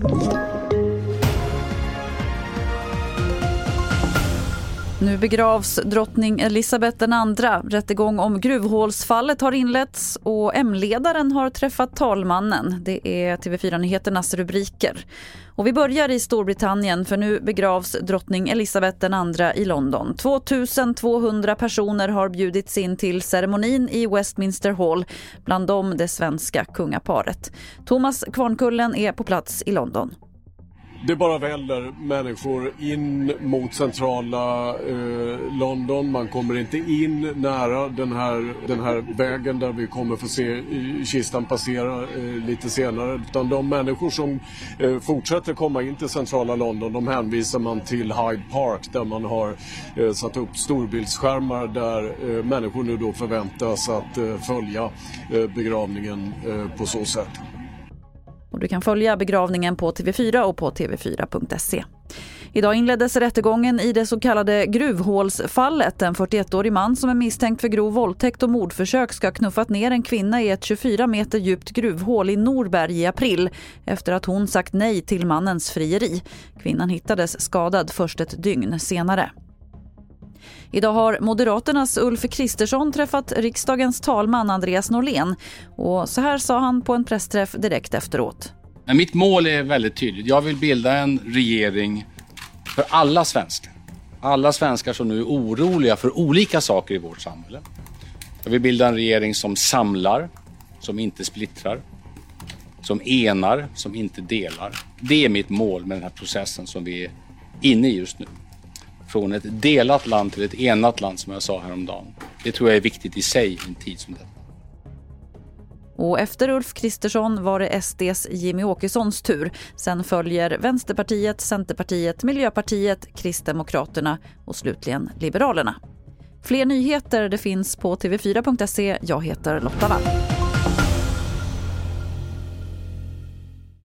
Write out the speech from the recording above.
you Nu begravs drottning Elisabeth II. Rättegång om gruvhålsfallet har inletts och M-ledaren har träffat talmannen. Det är TV4-nyheternas rubriker. Och vi börjar i Storbritannien för nu begravs drottning Elisabeth II i London. 2200 personer har bjudits in till ceremonin i Westminster Hall, bland dem det svenska kungaparet. Thomas Kvarnkullen är på plats i London. Det bara väller människor in mot centrala eh, London. Man kommer inte in nära den här, den här vägen där vi kommer få se eh, kistan passera eh, lite senare. Utan de människor som eh, fortsätter komma in till centrala London de hänvisar man till Hyde Park där man har eh, satt upp storbildsskärmar där eh, människor nu då förväntas att eh, följa eh, begravningen eh, på så sätt. Och du kan följa begravningen på TV4 och på tv4.se. Idag inleddes rättegången i det så kallade gruvhålsfallet. En 41-årig man som är misstänkt för grov våldtäkt och mordförsök ska ha knuffat ner en kvinna i ett 24 meter djupt gruvhål i Norberg i april efter att hon sagt nej till mannens frieri. Kvinnan hittades skadad först ett dygn senare. Idag har Moderaternas Ulf Kristersson träffat riksdagens talman Andreas Norlén. Och så här sa han på en pressträff direkt efteråt. Mitt mål är väldigt tydligt. Jag vill bilda en regering för alla svenskar. Alla svenskar som nu är oroliga för olika saker i vårt samhälle. Jag vill bilda en regering som samlar, som inte splittrar, som enar, som inte delar. Det är mitt mål med den här processen som vi är inne i just nu från ett delat land till ett enat land som jag sa häromdagen. Det tror jag är viktigt i sig i en tid som denna. Och efter Ulf Kristersson var det SDs Jimmy Åkessons tur. Sen följer Vänsterpartiet, Centerpartiet, Miljöpartiet, Kristdemokraterna och slutligen Liberalerna. Fler nyheter det finns på tv4.se. Jag heter Lotta Wall.